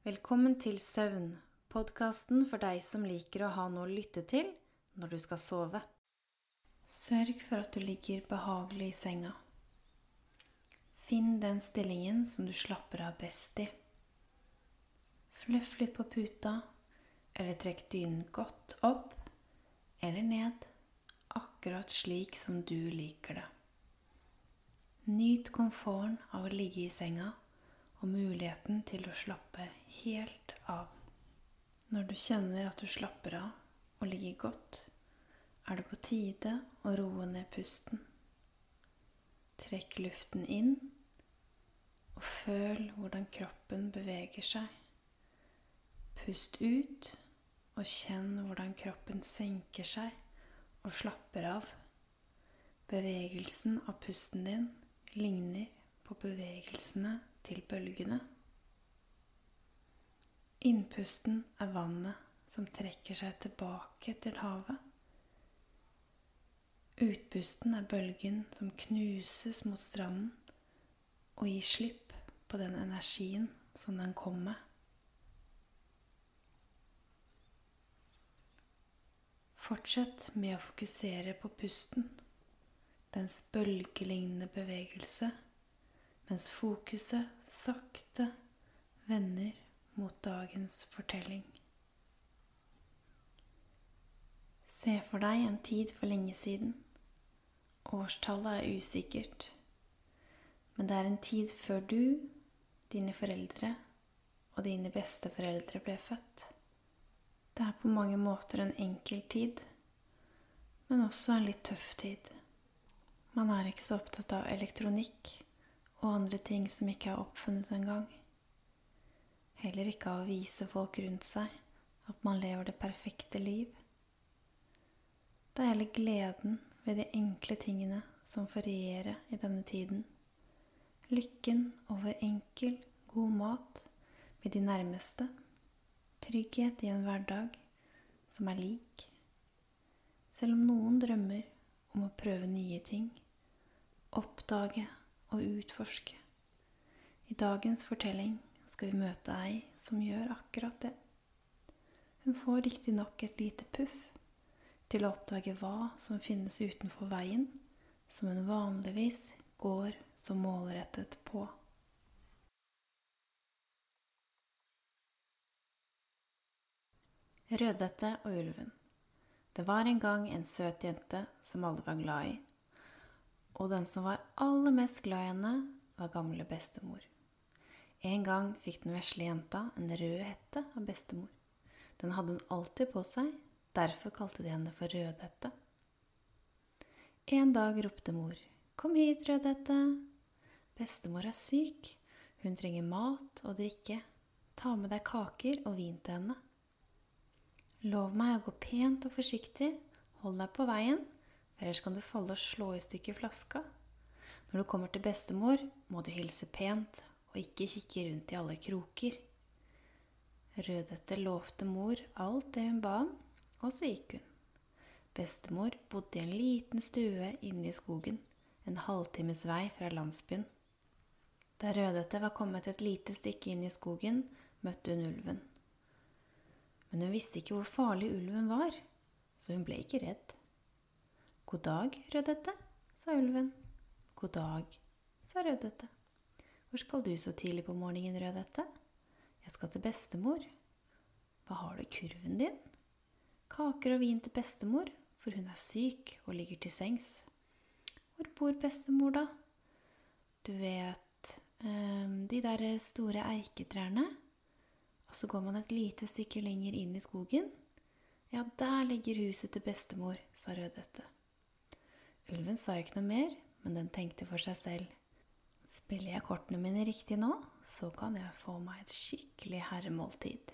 Velkommen til Søvn, podkasten for deg som liker å ha noe å lytte til når du skal sove. Sørg for at du ligger behagelig i senga. Finn den stillingen som du slapper av best i. Fluff litt på puta, eller trekk dynen godt opp eller ned, akkurat slik som du liker det. Nyt komforten av å ligge i senga og muligheten til å slappe helt av. Når du kjenner at du slapper av og ligger godt, er det på tide å roe ned pusten. Trekk luften inn, og føl hvordan kroppen beveger seg. Pust ut, og kjenn hvordan kroppen senker seg og slapper av. Bevegelsen av pusten din ligner på bevegelsene til bølgene. Innpusten er vannet som trekker seg tilbake til havet. Utpusten er bølgen som knuses mot stranden og gir slipp på den energien som den kom med. Fortsett med å fokusere på pusten, dens bølgelignende bevegelse, mens fokuset sakte vender mot dagens fortelling. Se for deg en tid for lenge siden. Årstallet er usikkert, men det er en tid før du, dine foreldre og dine besteforeldre ble født. Det er på mange måter en enkel tid, men også en litt tøff tid. Man er ikke så opptatt av elektronikk og andre ting som ikke er oppfunnet engang. Heller ikke av å vise folk rundt seg at man lever det perfekte liv. Det er heller gleden ved de enkle tingene som får regjere i denne tiden. Lykken over enkel, god mat med de nærmeste. Trygghet i en hverdag som er lik. Selv om noen drømmer om å prøve nye ting, oppdage og utforske. I dagens fortelling skal vi møte ei som gjør akkurat det. Hun får riktignok et lite puff til å oppdage hva som finnes utenfor veien, som hun vanligvis går så målrettet på. Rødhette og ulven. Det var en gang en søt jente som alle var glad i. Og den som var aller mest glad i henne, var gamle bestemor. En gang fikk den vesle jenta en rød hette av bestemor. Den hadde hun alltid på seg, derfor kalte de henne for Rødhette. En dag ropte mor, Kom hit, Rødhette. Bestemor er syk. Hun trenger mat og drikke. Ta med deg kaker og vin til henne. Lov meg å gå pent og forsiktig. Hold deg på veien, ellers kan du falle og slå i stykker flaska. Når du kommer til bestemor, må du hilse pent og ikke kikke rundt i alle kroker. Rødhette lovte mor alt det hun ba om, og så gikk hun. Bestemor bodde i en liten stue inne i skogen, en halvtimes vei fra landsbyen. Da Rødhette var kommet et lite stykke inn i skogen, møtte hun ulven. Men hun visste ikke hvor farlig ulven var, så hun ble ikke redd. God dag, Rødhette, sa ulven. God dag, sa Rødhette. Hvor skal du så tidlig på morgenen, Rødhette? Jeg skal til bestemor. Hva har du i kurven din? Kaker og vin til bestemor, for hun er syk og ligger til sengs. Hvor bor bestemor, da? Du vet, ehm, de der store eiketrærne. Og så går man et lite stykke lenger inn i skogen. Ja, der ligger huset til bestemor, sa Rødhette. Ulven sa ikke noe mer, men den tenkte for seg selv. Spiller jeg kortene mine riktig nå, så kan jeg få meg et skikkelig herremåltid.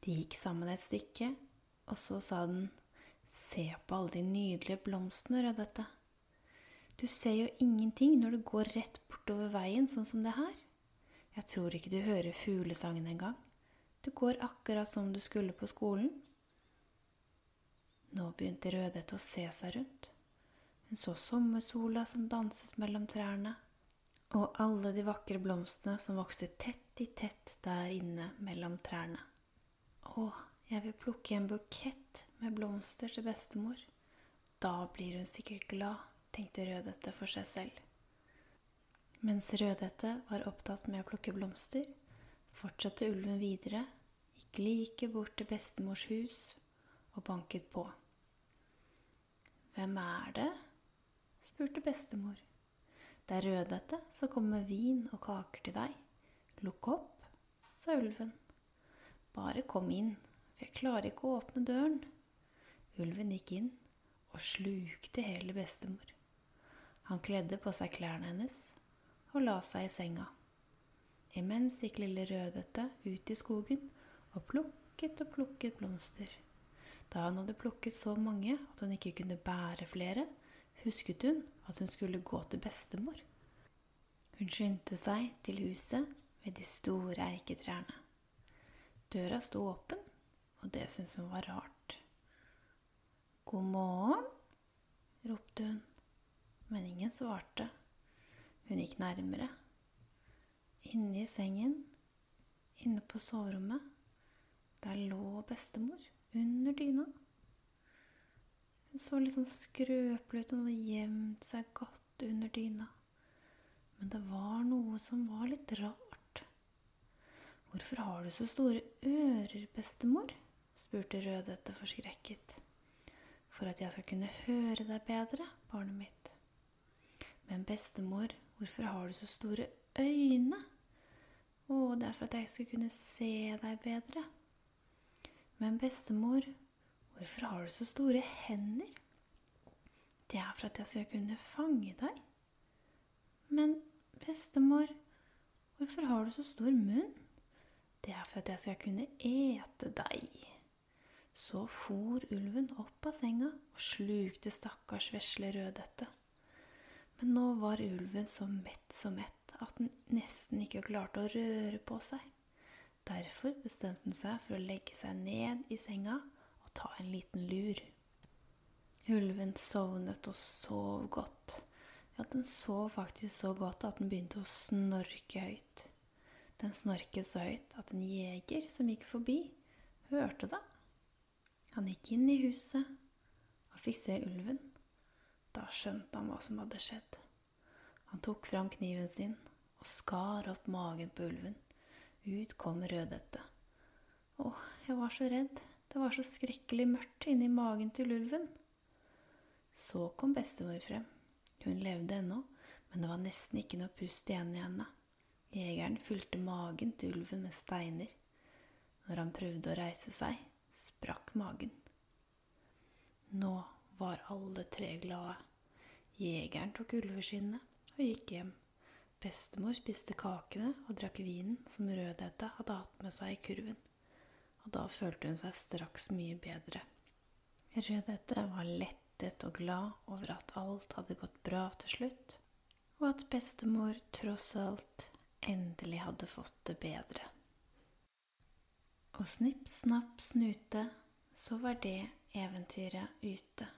De gikk sammen et stykke, og så sa den, Se på alle de nydelige blomstene, Rødhette. Du ser jo ingenting når du går rett bortover veien sånn som det her. Jeg tror ikke du hører fuglesangen engang. Du går akkurat som du skulle på skolen. Nå begynte Rødhette å se seg rundt. Hun så sommersola som danset mellom trærne, og alle de vakre blomstene som vokste tett i tett der inne mellom trærne. Å, jeg vil plukke en bukett med blomster til bestemor. Da blir hun sikkert glad, tenkte Rødhette for seg selv. Mens Rødhette var opptatt med å plukke blomster, fortsatte ulven videre, gikk like bort til bestemors hus og banket på. Hvem er det? spurte bestemor. Det er Rødhette som kommer vin og kaker til deg. Lukk opp, sa ulven. Bare kom inn, for jeg klarer ikke å åpne døren. Ulven gikk inn og slukte hele bestemor. Han kledde på seg klærne hennes og la seg i senga. Imens gikk lille Rødhette ut i skogen og plukket og plukket blomster. Da hun hadde plukket så mange at hun ikke kunne bære flere, husket hun at hun skulle gå til bestemor. Hun skyndte seg til huset ved de store eiketrærne. Døra sto åpen, og det syntes hun var rart. God morgen, ropte hun, men ingen svarte. Hun gikk nærmere. Inne i sengen, inne på soverommet, der lå bestemor under dyna. Hun så litt sånn skrøpelig ut. Hun hadde gjemt seg godt under dyna. Men det var noe som var litt rart. Hvorfor har du så store ører, bestemor? spurte Rødhette forskrekket. For at jeg skal kunne høre deg bedre, barnet mitt. Men bestemor, hvorfor har du så store øyne? Å, det er for at jeg skal kunne se deg bedre. Men bestemor, Hvorfor har du så store hender? Det er for at jeg skal kunne fange deg. Men bestemor, hvorfor har du så stor munn? Det er for at jeg skal kunne ete deg. Så for ulven opp av senga og slukte stakkars vesle Rødhette. Men nå var ulven så mett så mett at den nesten ikke klarte å røre på seg. Derfor bestemte den seg for å legge seg ned i senga ta en liten lur. Ulven sovnet og sov godt. Ja, den sov faktisk så godt at den begynte å snorke høyt. Den snorket så høyt at en jeger som gikk forbi, hørte det. Han gikk inn i huset og fikk se ulven. Da skjønte han hva som hadde skjedd. Han tok fram kniven sin og skar opp magen på ulven. Ut kom Rødhette. Å, jeg var så redd, det var så skrekkelig mørkt inni magen til ulven. Så kom bestemor frem. Hun levde ennå, men det var nesten ikke noe pust igjen i henne. Jegeren fylte magen til ulven med steiner. Når han prøvde å reise seg, sprakk magen. Nå var alle tre glade. Jegeren tok ulveskinnet og gikk hjem. Bestemor spiste kakene og drakk vinen som Rødhette hadde hatt med seg i kurven og da følte hun seg straks mye bedre. Rødhette var lettet og glad over at alt hadde gått bra til slutt, og at bestemor tross alt endelig hadde fått det bedre. Og snipp, snapp, snute, så var det eventyret ute.